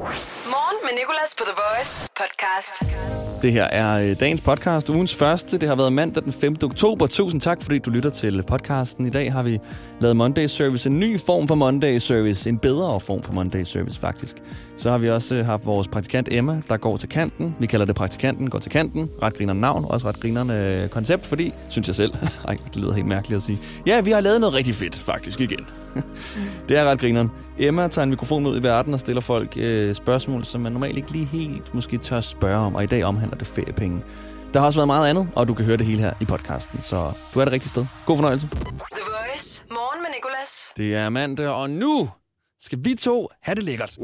Morgen med Nicolas på The Voice podcast. Det her er øh, dagens podcast, ugens første. Det har været mandag den 5. oktober. Tusind tak, fordi du lytter til podcasten. I dag har vi lavet Monday Service, en ny form for Monday Service. En bedre form for Monday Service, faktisk. Så har vi også øh, haft vores praktikant Emma, der går til kanten. Vi kalder det praktikanten går til kanten. Ret griner navn, også ret grinerende øh, koncept, fordi, synes jeg selv, ej, det lyder helt mærkeligt at sige. Ja, vi har lavet noget rigtig fedt, faktisk, igen. det er ret grineren. Emma tager en mikrofon ud i verden og stiller folk øh, spørgsmål, som man normalt ikke lige helt måske tør spørge om, og i dag omhandler det feriepenge. Der har også været meget andet, og du kan høre det hele her i podcasten, så du er det rigtige sted. God fornøjelse. The Voice. Morgen med Nicolas. Det er mandag, og nu skal vi to have det lækkert.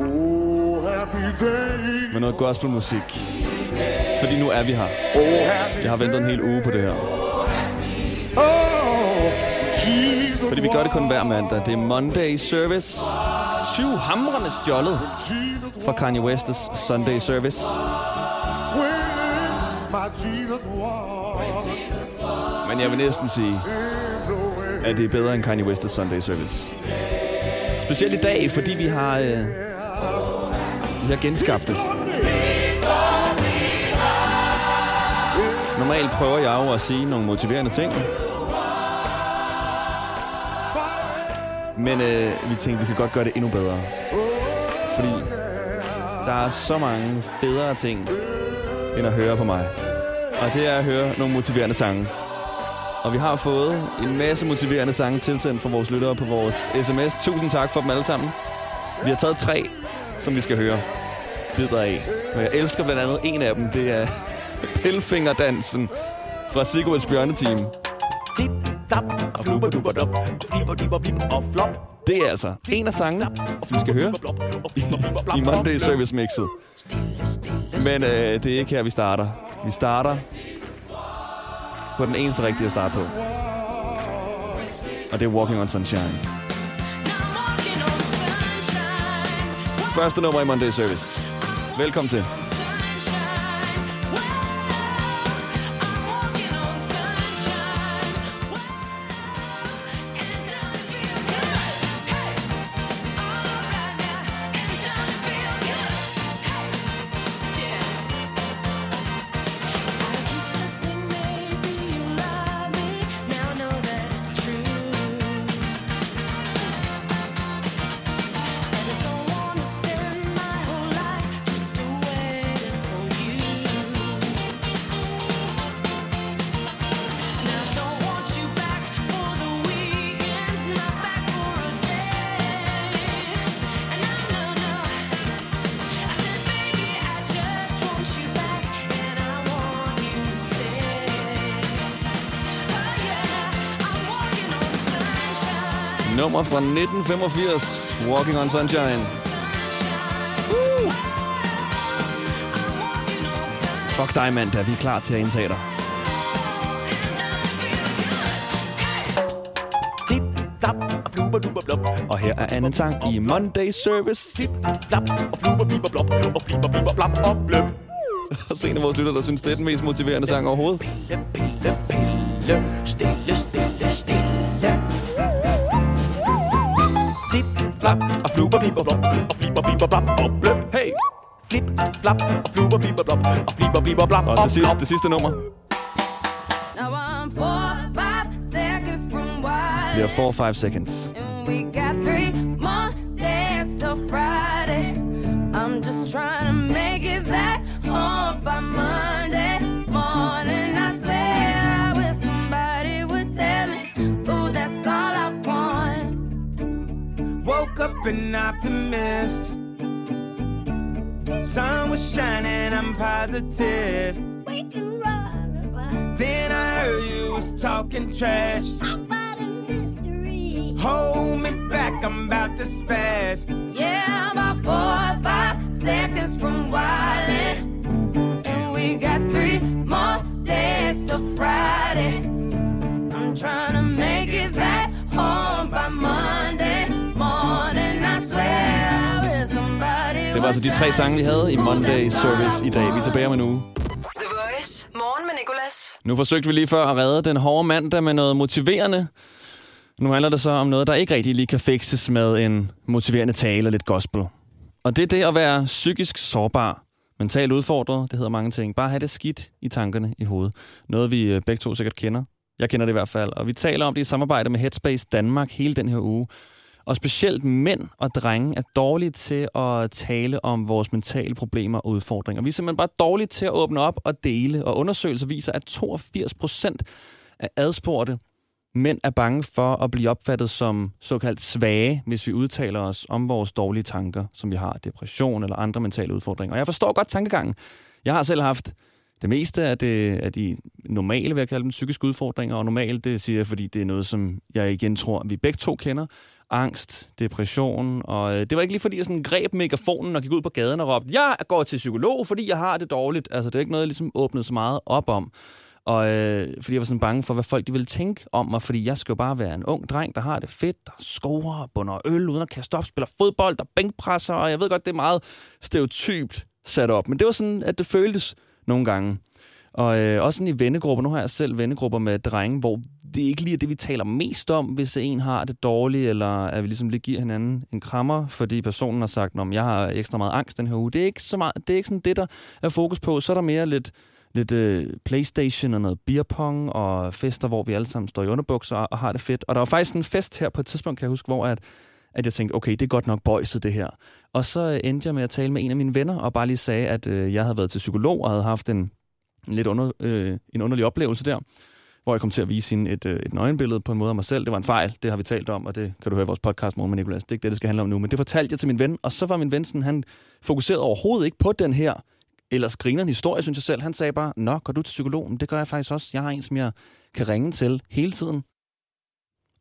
Med noget gospelmusik. Fordi nu er vi her. Jeg har ventet en hel uge på det her. Fordi vi gør det kun hver mandag. Det er Monday Service. 20 hamrende stjålet fra Kanye West's Sunday Service. Men jeg vil næsten sige, at det er bedre end Kanye West's Sunday Service. Specielt i dag, fordi vi har, øh, vi har genskabt det. Normalt prøver jeg jo at sige nogle motiverende ting. Men øh, vi tænkte, vi kan godt gøre det endnu bedre. Fordi der er så mange federe ting, end at høre på mig. Og det er at høre nogle motiverende sange. Og vi har fået en masse motiverende sange tilsendt fra vores lyttere på vores sms. Tusind tak for dem alle sammen. Vi har taget tre, som vi skal høre bidder af. Og jeg elsker blandt andet en af dem. Det er Pelfingerdansen fra Sigurds Bjørneteam. Flap, og flubber, dubber, dop, og flipper, dipper, blip, og flop. Det er altså en af sangene, som vi skal høre i Monday Service Mixet. Men øh, det er ikke her, vi starter. Vi starter på den eneste rigtige at starte på. Og det er Walking on Sunshine. Første nummer i Monday Service. Velkommen til. Nummer fra 1985. Walking on Sunshine. Uh! Fuck dig, mand. Da vi er klar til at indtage dig. Flubber, blop. Og her er anden sang i Monday Service. Flip, flap, og flubber, blipper, blop. Og flipper, blipper, blap, og bløp. Og så en af vores lytter, der synes, det er den mest motiverende sang overhovedet. Pille, pille, pille. Stille, stille. Flap, og flubber, blipper, blop. Og flipper, blipper, blap, og bløp. Hey! Flip, flap, og flubber, blipper, blop. Og flipper, blipper, blap, Og og til sidst, det sidste nummer Now I'm four, five seconds from wild. bliver 4-5 seconds. And we got three more days till Friday. I'm just trying to make it back home Woke up an optimist. Sun was shining, I'm positive. Then I heard you was talking trash. Hold me back, I'm about to spaz. Yeah, I'm about four or five seconds from wildin'. And we got three more days till Friday. I'm trying var altså de tre sange, vi havde i Monday Service i dag. Vi er tilbage om en uge. The Voice. Morgen med Nicolas. Nu forsøgte vi lige før at redde den hårde mandag med noget motiverende. Nu handler det så om noget, der ikke rigtig lige kan fikses med en motiverende tale og lidt gospel. Og det er det at være psykisk sårbar, mentalt udfordret, det hedder mange ting. Bare have det skidt i tankerne i hovedet. Noget vi øh, begge to sikkert kender. Jeg kender det i hvert fald. Og vi taler om det i samarbejde med Headspace Danmark hele den her uge. Og specielt mænd og drenge er dårlige til at tale om vores mentale problemer og udfordringer. Vi er simpelthen bare dårlige til at åbne op og dele. Og undersøgelser viser, at 82 procent af adspurgte mænd er bange for at blive opfattet som såkaldt svage, hvis vi udtaler os om vores dårlige tanker, som vi har depression eller andre mentale udfordringer. Og jeg forstår godt tankegangen. Jeg har selv haft det meste af, det, af de normale, vil jeg kalde dem, psykiske udfordringer, og normalt, det siger jeg, fordi det er noget, som jeg igen tror, vi begge to kender. Angst, depression, og øh, det var ikke lige fordi, jeg sådan greb megafonen og gik ud på gaden og råbte, jeg går til psykolog, fordi jeg har det dårligt. Altså, det er ikke noget, jeg ligesom åbnede så meget op om. Og øh, fordi jeg var sådan bange for, hvad folk de ville tænke om mig, fordi jeg skal jo bare være en ung dreng, der har det fedt, der scorer og bunder øl, uden at kaste op, spiller fodbold, der bænkpresser, og jeg ved godt, det er meget stereotypt sat op, men det var sådan, at det føltes nogle gange. Og øh, også sådan i vennegrupper, nu har jeg selv vennegrupper med drenge, hvor det ikke lige er det, vi taler mest om, hvis en har det dårligt, eller at vi ligesom lige giver hinanden en krammer, fordi personen har sagt, at jeg har ekstra meget angst den her uge. Det er ikke, så meget, det er ikke sådan det, der er fokus på. Så er der mere lidt lidt øh, Playstation og noget beerpong og fester, hvor vi alle sammen står i underbukser og, og har det fedt. Og der var faktisk en fest her på et tidspunkt, kan jeg huske, hvor at, at jeg tænkte, okay, det er godt nok boyset det her. Og så endte jeg med at tale med en af mine venner og bare lige sagde, at øh, jeg havde været til psykolog og havde haft en, en lidt under, øh, en underlig oplevelse der hvor jeg kom til at vise hende et, øh, et nøgenbillede på en måde af mig selv. Det var en fejl, det har vi talt om, og det kan du høre i vores podcast morgen med Nicolas. Det er ikke det, det skal handle om nu, men det fortalte jeg til min ven, og så var min ven sådan, han fokuserede overhovedet ikke på den her ellers griner en historie, synes jeg selv. Han sagde bare, nå, går du til psykologen? Det gør jeg faktisk også. Jeg har en, som jeg kan ringe til hele tiden.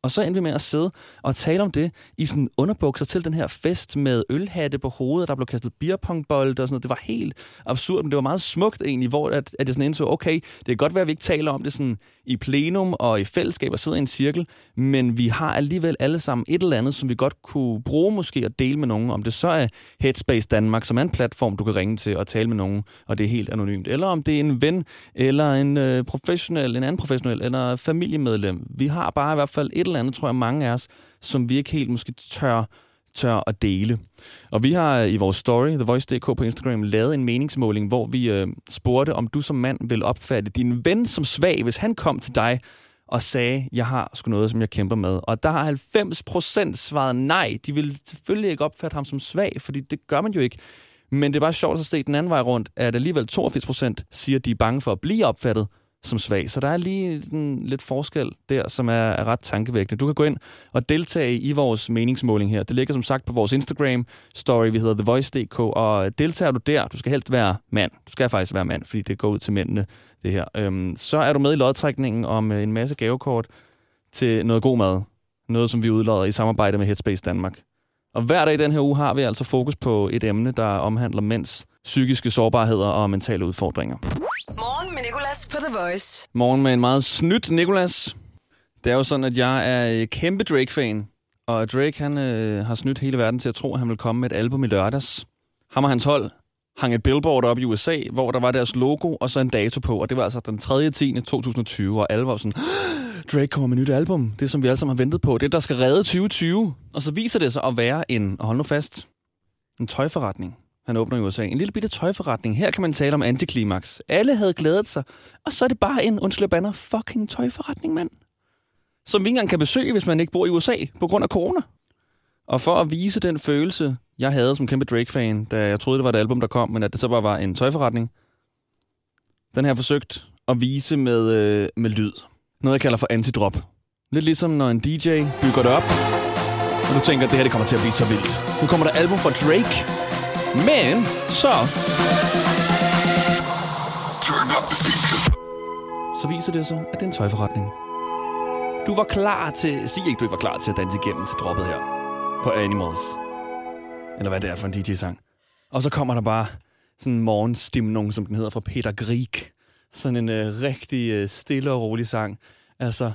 Og så endte vi med at sidde og tale om det i sådan underbukser til den her fest med ølhatte på hovedet, der blev kastet beerpongbold og sådan noget. Det var helt absurd, men det var meget smukt egentlig, hvor at, at jeg sådan indså, okay, det kan godt være, at vi ikke taler om det sådan i plenum og i fællesskab og sidder i en cirkel, men vi har alligevel alle sammen et eller andet, som vi godt kunne bruge måske at dele med nogen. Om det så er Headspace Danmark, som er en platform, du kan ringe til og tale med nogen, og det er helt anonymt. Eller om det er en ven, eller en øh, professionel, en anden professionel, eller familiemedlem. Vi har bare i hvert fald et eller andet, tror jeg, mange af os, som vi ikke helt måske tør tør at dele. Og vi har øh, i vores story, The Voice.dk på Instagram, lavet en meningsmåling, hvor vi øh, spurgte, om du som mand vil opfatte din ven som svag, hvis han kom til dig og sagde, jeg har sgu noget, som jeg kæmper med. Og der har 90 procent svaret nej. De vil selvfølgelig ikke opfatte ham som svag, fordi det gør man jo ikke. Men det er bare sjovt at se den anden vej rundt, at alligevel 82 procent siger, at de er bange for at blive opfattet som svag. Så der er lige en lidt forskel der, som er, er ret tankevækkende. Du kan gå ind og deltage i vores meningsmåling her. Det ligger som sagt på vores Instagram-story, vi hedder TheVoice.dk, og deltager du der, du skal helst være mand. Du skal faktisk være mand, fordi det går ud til mændene, det her. Øhm, så er du med i lodtrækningen om øh, en masse gavekort til noget god mad. Noget, som vi udlodder i samarbejde med Headspace Danmark. Og hver dag i den her uge har vi altså fokus på et emne, der omhandler mænds psykiske sårbarheder og mentale udfordringer. Morgen med Nicolas på The Voice. Morgen med en meget snydt Nicolas. Det er jo sådan, at jeg er kæmpe Drake-fan. Og Drake han øh, har snydt hele verden til at tro, at han vil komme med et album i lørdags. Ham og hans hold hang et billboard op i USA, hvor der var deres logo og så en dato på. Og det var altså den 3. 10. 2020, og alle var sådan, Drake kommer med et nyt album. Det, som vi alle sammen har ventet på. Det, der skal redde 2020. Og så viser det sig at være en, og hold nu fast, en tøjforretning. Han åbner i USA. En lille bitte tøjforretning. Her kan man tale om antiklimaks. Alle havde glædet sig. Og så er det bare en, undskyld banner, fucking tøjforretning, mand. Som vi ikke engang kan besøge, hvis man ikke bor i USA, på grund af corona. Og for at vise den følelse, jeg havde som kæmpe Drake-fan, da jeg troede, det var et album, der kom, men at det så bare var en tøjforretning, den har jeg forsøgt at vise med, øh, med lyd. Noget, jeg kalder for antidrop. Lidt ligesom når en DJ bygger det op, og du tænker, at det her det kommer til at blive så vildt. Nu kommer der album fra Drake, men så... Så viser det sig, at det er en tøjforretning. Du var klar til... Sig ikke, du ikke var klar til at danse igennem til droppet her. På Animals. Eller hvad det er for en DJ-sang. Og så kommer der bare sådan en morgenstimnung, som den hedder, fra Peter Grieg. Sådan en øh, rigtig øh, stille og rolig sang. Altså,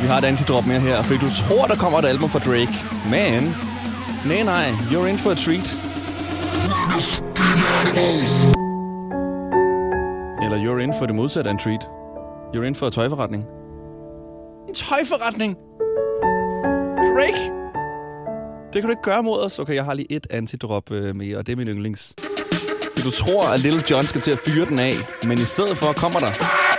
vi har et antidrop mere her, fordi du tror, der kommer et album fra Drake. Men, nej nej, you're in for a treat. Eller you're in for det modsatte af en treat. You're in for en tøjforretning. En tøjforretning! Drake! Det kan du ikke gøre mod os. Okay, jeg har lige et antidrop øh, mere, og det er min yndlings. Du tror, at Little John skal til at fyre den af, men i stedet for kommer der...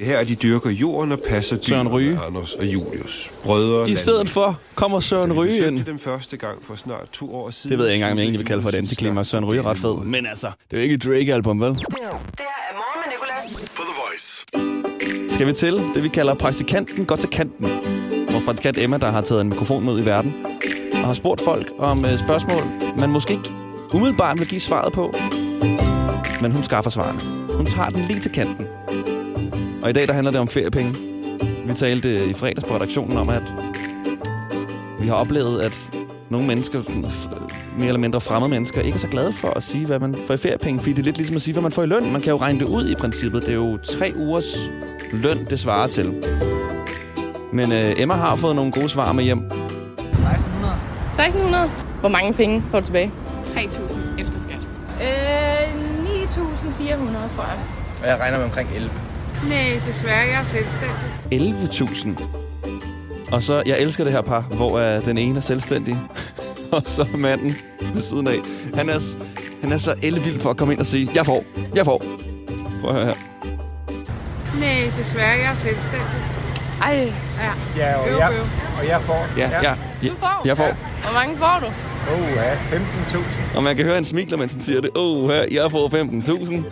Her er de dyrker jorden og passer Søren dyrene, Ryge. Anders og Julius. Brødre I stedet for kommer Søren Ryge ind. dem første gang for snart to år siden. Det ved jeg ikke engang, om jeg egentlig vil kalde for et antiklimax. Søren Ryge er ret fed. Men altså, det er jo ikke et Drake-album, vel? Det her er morgen med Nicolas. Skal vi til det, vi kalder praktikanten går til kanten. Vores praktikant Emma, der har taget en mikrofon med ud i verden, og har spurgt folk om øh, spørgsmål, man måske ikke umiddelbart vil give svaret på. Men hun skaffer svarene. Hun tager den lige til kanten. Og i dag, der handler det om feriepenge. Vi talte i fredags på redaktionen om, at vi har oplevet, at nogle mennesker, f- mere eller mindre fremmede mennesker, ikke er så glade for at sige, hvad man får i feriepenge, fordi det er lidt ligesom at sige, hvad man får i løn. Man kan jo regne det ud i princippet. Det er jo tre ugers løn, det svarer til. Men øh, Emma har fået nogle gode svar med hjem. 1600. Hvor mange penge får du tilbage? 3.000 efter skat. Øh, 9.400, tror jeg. Og jeg regner med omkring 11. Nej, desværre, jeg er selvstændig. 11.000. Og så, jeg elsker det her par, hvor uh, den ene er selvstændig, og så manden ved siden af. Han er, han er så ellevild for at komme ind og sige, jeg får, jeg får. Prøv at høre her. Nej, desværre, jeg er selvstændig. Ej, Ja, og Øv, jeg, øv. og jeg får... Ja, ja. ja. du får. Jeg får. Hvor mange får du? Oh, ja, 15.000. Og man kan høre en smikler, mens han siger det. Åh, oh, jeg får 15.000.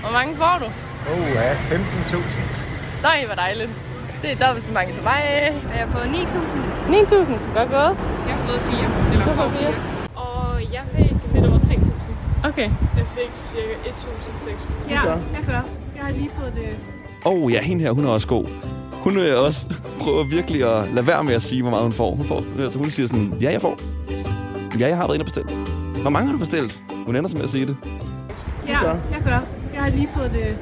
Hvor mange får du? Oh, ja, 15.000. Nej, hvor dejligt. Det er dobbelt så mange som mig. Jeg har fået 9.000. 9.000. Godt gået. Jeg har fået fire. Eller Du får får fire. Og jeg fik lidt over 3.000. Okay. Jeg fik cirka 1.600. Ja, jeg gør. Jeg har lige fået det. Åh, oh, ja, hende her, hun er også god. Hun vil også prøve virkelig at lade være med at sige, hvor meget hun får. Hun, får, altså, hun siger sådan, ja, jeg får. Ja, jeg har været inde og bestilt. Hvor mange har du bestilt? Hun ender med at sige det. Ja, jeg gør. Jeg har lige fået det.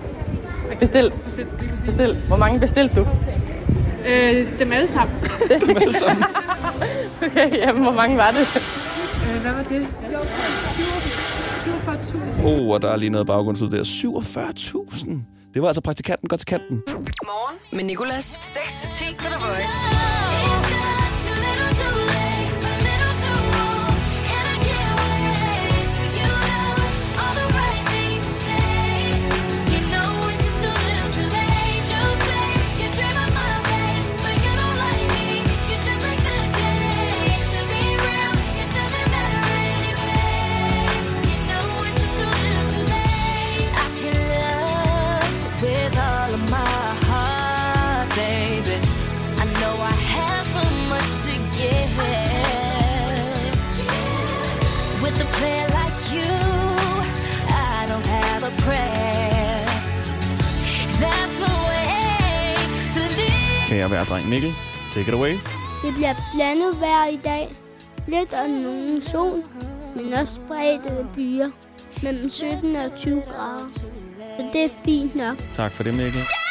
Bestil. Bestil. Hvor mange bestilte du? Øh, dem alle sammen. Dem alle sammen. Okay, jamen, hvor mange var det? Øh, hvad var det? 47.000. Åh, oh, og der er lige noget baggrundslyd der. 47.000. Det var altså praktikanten går til kanten. Morgen med Nicolas. 6-10 på The Voice. Take it away. Det bliver blandet vejr i dag. Lidt og nogen sol, men også spredte byer. Mellem 17 og 20 grader. Så det er fint nok. Tak for det, Mikkel. Helt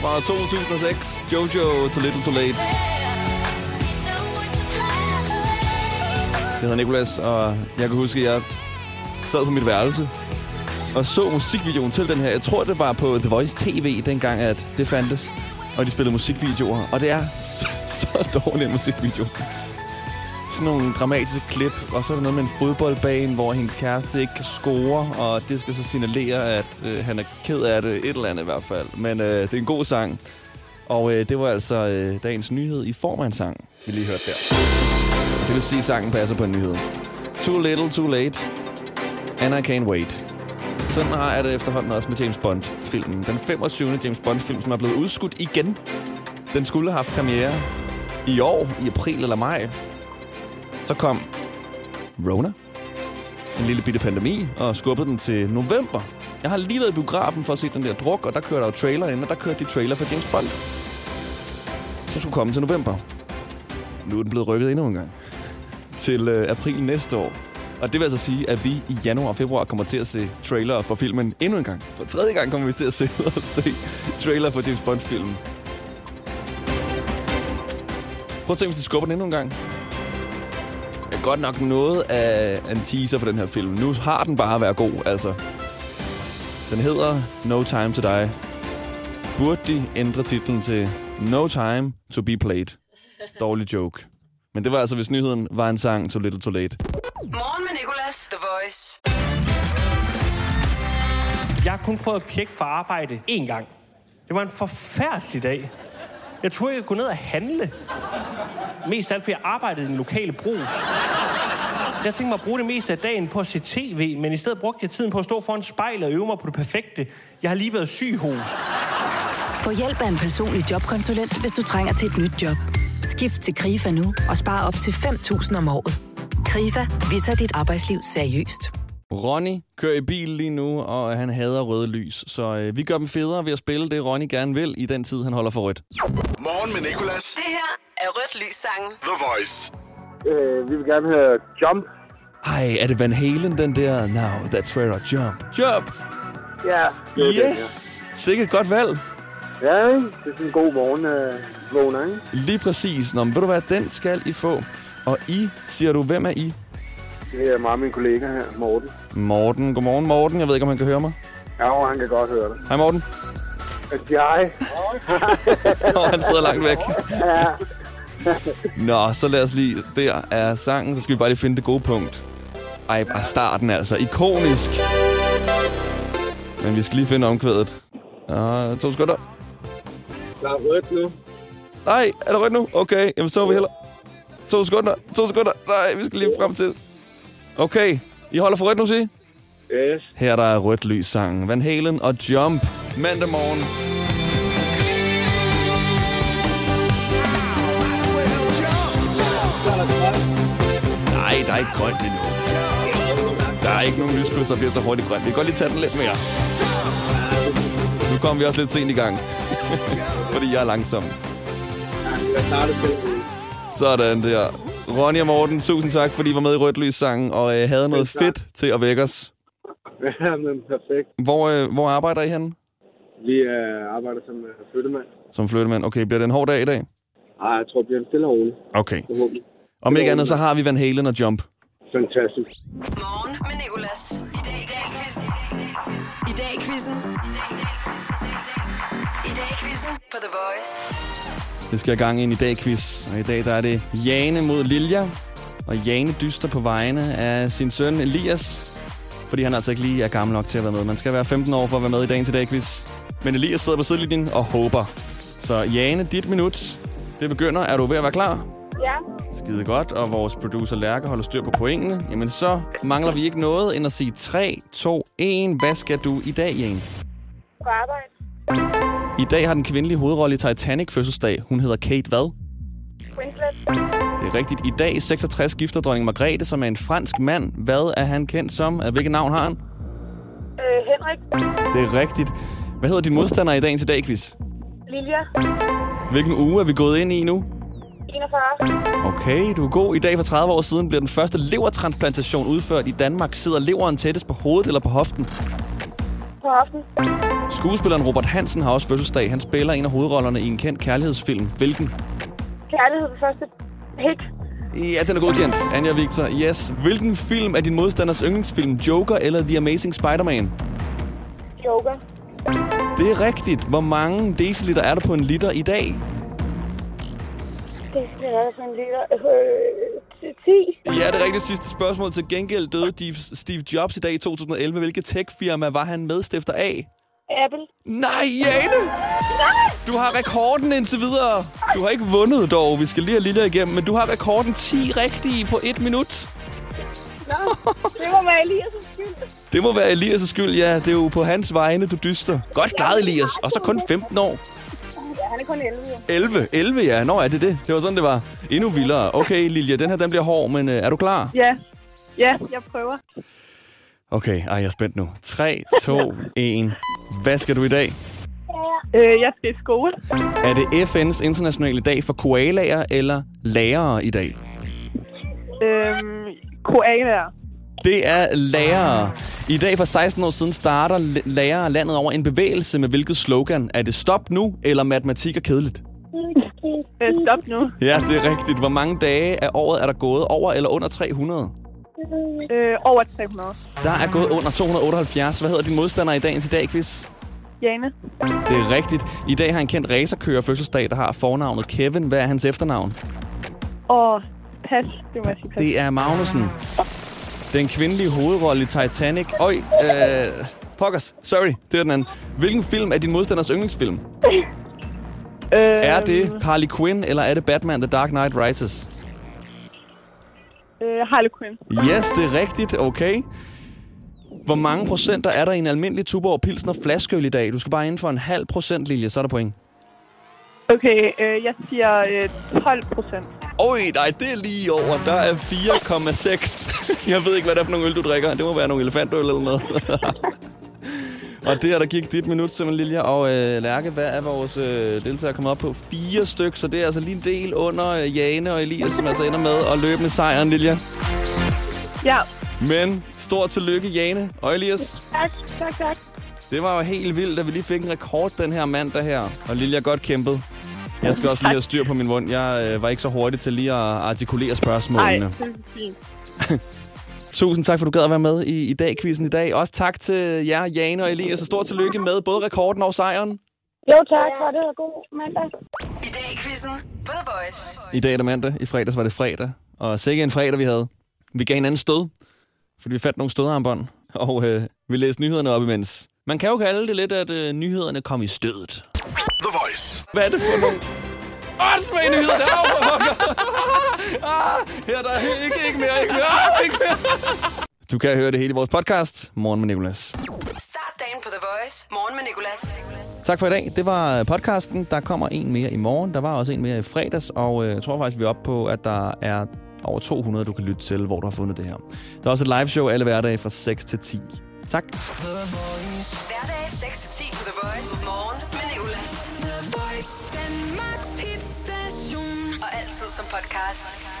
fra 2006, Jojo to Little Too Late. Jeg hedder Nikolas, og jeg kan huske, at jeg sad på mit værelse og så musikvideoen til den her. Jeg tror, det var på The Voice TV, dengang at det fandtes. Og de spillede musikvideoer. Og det er så, så dårlig en musikvideo. Sådan nogle dramatiske klip, og så er der noget med en fodboldbane, hvor hendes kæreste ikke kan score, og det skal så signalere, at øh, han er ked af det, et eller andet i hvert fald. Men øh, det er en god sang. Og øh, det var altså øh, dagens nyhed i form af en sang, vi lige hørte der. Det vil sige, at sangen passer på en nyhed. Too little, too late, and I can't wait. Sådan har er det efterhånden også med James Bond-filmen. Den 25. James Bond-film, som er blevet udskudt igen. Den skulle have haft premiere i år, i april eller maj. Så kom Rona, en lille bitte pandemi, og skubbede den til november. Jeg har lige været i biografen for at se den der druk, og der kører der jo trailer ind, og der kørte de trailer for James Bond. Så skulle komme til november. Nu er den blevet rykket endnu en gang. Til øh, april næste år. Og det vil altså sige, at vi i januar og februar kommer til at se trailer for filmen endnu en gang. For tredje gang kommer vi til at se, at se trailer for James Bond-filmen. Prøv at tænke, hvis de skubber den endnu en gang. Godt nok noget af en teaser for den her film. Nu har den bare været god, altså. Den hedder No Time to Die. Burde de ændre titlen til No Time to be Played? Dårlig joke. Men det var altså, hvis nyheden var en sang Too Little Too Late. Morgen med Nicolas, The Voice. Jeg har kun prøvet at pjekke for arbejde én gang. Det var en forfærdelig dag. Jeg tror, jeg kunne gå ned og handle. Mest af alt, fordi jeg arbejdede i den lokale brus. Jeg tænkte mig at bruge det meste af dagen på at se tv, men i stedet brugte jeg tiden på at stå foran spejlet og øve mig på det perfekte. Jeg har lige været syg hos. Få hjælp af en personlig jobkonsulent, hvis du trænger til et nyt job. Skift til KRIFA nu og spare op til 5.000 om året. KRIFA, vi tager dit arbejdsliv seriøst. Ronny kører i bil lige nu, og han hader røde lys. Så øh, vi gør dem federe ved at spille det, Ronny gerne vil, i den tid, han holder for rødt. Morgen med Nicolas. Det her er Rødt Lys sangen. The Voice. Øh, vi vil gerne høre Jump. Ej, er det Van Halen, den der? Now, that's where I jump. Jump! Ja, det er den, Yes! Sikkert godt valg. ja. ja, ikke? det er sådan en god morgen, øh, vågner, ikke? Lige præcis. Nå, men ved du hvad, den skal I få. Og I, siger du, hvem er I? Det er meget min kollega her, Morten. Morten. Godmorgen, Morten. Jeg ved ikke, om han kan høre mig. Ja, han kan godt høre det. Hej, Morten. Jeg. Åh, han sidder langt væk. ja. Nå, så lad os lige... Der er sangen. Så skal vi bare lige finde det gode punkt. Ej, bare starten altså. Ikonisk. Men vi skal lige finde omkvædet. Ja, to sekunder. Der er rødt nu. Nej, er det rødt nu? Okay, jamen så er vi heller... To sekunder, to sekunder. Nej, vi skal lige frem til... Okay, I holder for rødt nu, sig? Yes. Her der er rødt lys sangen. Van Halen og Jump. Mandag morgen. Nej, der er ikke grønt endnu. Der er ikke nogen lyskryds, der bliver så hurtigt grønt. Vi kan godt lige tage den lidt mere. Nu kommer vi også lidt sent i gang. Fordi jeg er langsom. Sådan der. Ronny og Morten, tusind tak, fordi I var med i Rødt Lys sangen og øh, havde noget fedt til at vække os. Ja, men perfekt. Hvor, øh, hvor arbejder I henne? Vi øh, arbejder som øh, flyttemand. Som flyttemand. Okay, bliver det en hård dag i dag? Ej, jeg tror, det bliver en stille og rolig. Okay. Forhåbentlig. Om ikke andet, så har vi Van Halen og Jump. Fantastisk. Morgen med Nicolas. I dag i dag quizzen. I dag i quizzen. I dag i quizzen på The Voice. Vi skal have gang i en i dag quiz. Og i dag der er det Jane mod Lilja. Og Jane dyster på vegne af sin søn Elias. Fordi han altså ikke lige er gammel nok til at være med. Man skal være 15 år for at være med i dagens i dag quiz. Men Elias sidder på sidelinjen og håber. Så Jane, dit minut. Det begynder. Er du ved at være klar? Ja. Skide godt, og vores producer Lærke holder styr på pointene. Jamen så mangler vi ikke noget end at sige 3, 2, 1. Hvad skal du i dag, Jane? På arbejde. I dag har den kvindelige hovedrolle i Titanic fødselsdag. Hun hedder Kate hvad? Winslet. Det er rigtigt. I dag 66 gifter dronning Margrethe, som er en fransk mand. Hvad er han kendt som? Hvilket navn har han? Øh, Henrik. Det er rigtigt. Hvad hedder din modstander i dagens i dag, quiz? Lilja. Hvilken uge er vi gået ind i nu? 41. Okay, du er god. I dag for 30 år siden bliver den første levertransplantation udført i Danmark. Sidder leveren tættest på hovedet eller på hoften? På. Skuespilleren Robert Hansen har også fødselsdag. Han spiller en af hovedrollerne i en kendt kærlighedsfilm. Hvilken? Kærlighed på første hit. Ja, den er godkendt. Anja Victor, yes. Hvilken film er din modstanders yndlingsfilm? Joker eller The Amazing Spider-Man? Joker. Det er rigtigt. Hvor mange deciliter er der på en liter i dag? Det skal være sådan en liter. Øh, 10. Ja, det rigtigt. Sidste spørgsmål. Til gengæld døde Steve- Jobs i dag i 2011. Hvilket tech-firma var han medstifter af? Apple. Nej, Jane! Du har rekorden indtil videre. Du har ikke vundet dog. Vi skal lige have Lille igennem. Men du har rekorden 10 rigtige på et minut. Nå, det må være Elias' skyld. Det må være Elias' skyld, ja. Det er jo på hans vegne, du dyster. Godt klaret, Elias. Og så kun 15 år. Han er kun 11. jo. 11. 11, ja. Nå, er det det? Det var sådan, det var. Endnu vildere. Okay, Lilja, den her den bliver hård, men øh, er du klar? Ja. Ja, jeg prøver. Okay, ej, jeg er spændt nu. 3, 2, 1. Hvad skal du i dag? Øh, jeg skal i skole. Er det FN's internationale dag for koalaer eller lærere i dag? Øhm, koalaer. Det er lærere. I dag for 16 år siden starter lærere landet over en bevægelse med hvilket slogan? Er det stop nu, eller matematik er kedeligt? Stop nu. Ja, det er rigtigt. Hvor mange dage af året er der gået over eller under 300? Øh, over 300. Der er gået under 278. Hvad hedder din modstander i dagens i dag, quiz? Jane. Det er rigtigt. I dag har en kendt racerkører fødselsdag, der har fornavnet Kevin. Hvad er hans efternavn? Og pas. Det må jeg sige pas. Det er Magnussen. Den kvindelige hovedrolle i Titanic. Øj, øh, pokkers. Sorry, det er den anden. Hvilken film er din modstanders yndlingsfilm? Øh, Er det Harley Quinn, eller er det Batman The Dark Knight Rises? Øh, Harley Quinn. Yes, det er rigtigt. Okay. Hvor mange procenter er der i en almindelig Tuborg Pilsner flaskeøl i dag? Du skal bare inden for en halv procent, Lilje, så er der point. Okay, øh, jeg siger øh, 12 procent. Oj, nej, det er lige over. Der er 4,6. Jeg ved ikke, hvad det er for nogle øl, du drikker. Det må være nogle elefantøl eller noget. og det er der gik dit minut, simpelthen, Lilja. Og øh, Lærke, hvad er vores øh, deltagere kommet op på? Fire stykker, så det er altså lige en del under øh, Jane og Elias, som altså ender med at løbe med sejren, Lilja. Ja. Men stort tillykke, Jane og Elias. Tak, tak, tak. Det var jo helt vildt, at vi lige fik en rekord den her mandag her. Og Lilja godt kæmpet. Jeg skal også lige have styr på min mund. Jeg øh, var ikke så hurtig til lige at artikulere Nej, spørgsmålene. det er fint. Tusind tak, for du gad at være med i, i dag quizzen i dag. Også tak til jer, Jane og Elias, og stort tillykke med både rekorden og sejren. Jo, tak for det. God mandag. I dag i quizzen på The Voice. I dag er det mandag, i fredags var det fredag. Og sikke en fredag, vi havde. Vi gav hinanden stød, fordi vi fandt nogle stødarmbånd, og øh, vi læste nyhederne op imens. Man kan jo kalde det lidt, at øh, nyhederne kom i stødet. The Voice. Hvad er det for nogle... Åndssvage nyheder, der er for ah, Her der er ikke, ikke mere, ikke mere, ah, ikke mere. Du kan høre det hele i vores podcast, Morgen med Nicolas. Start dagen på The Voice. Morgen med Nicolas. Tak for i dag. Det var podcasten. Der kommer en mere i morgen. Der var også en mere i fredags, og øh, jeg tror faktisk, vi er oppe på, at der er over 200, du kan lytte til, hvor du har fundet det her. Der er også et live show alle hverdage fra 6 til 10. Tak. Podcast.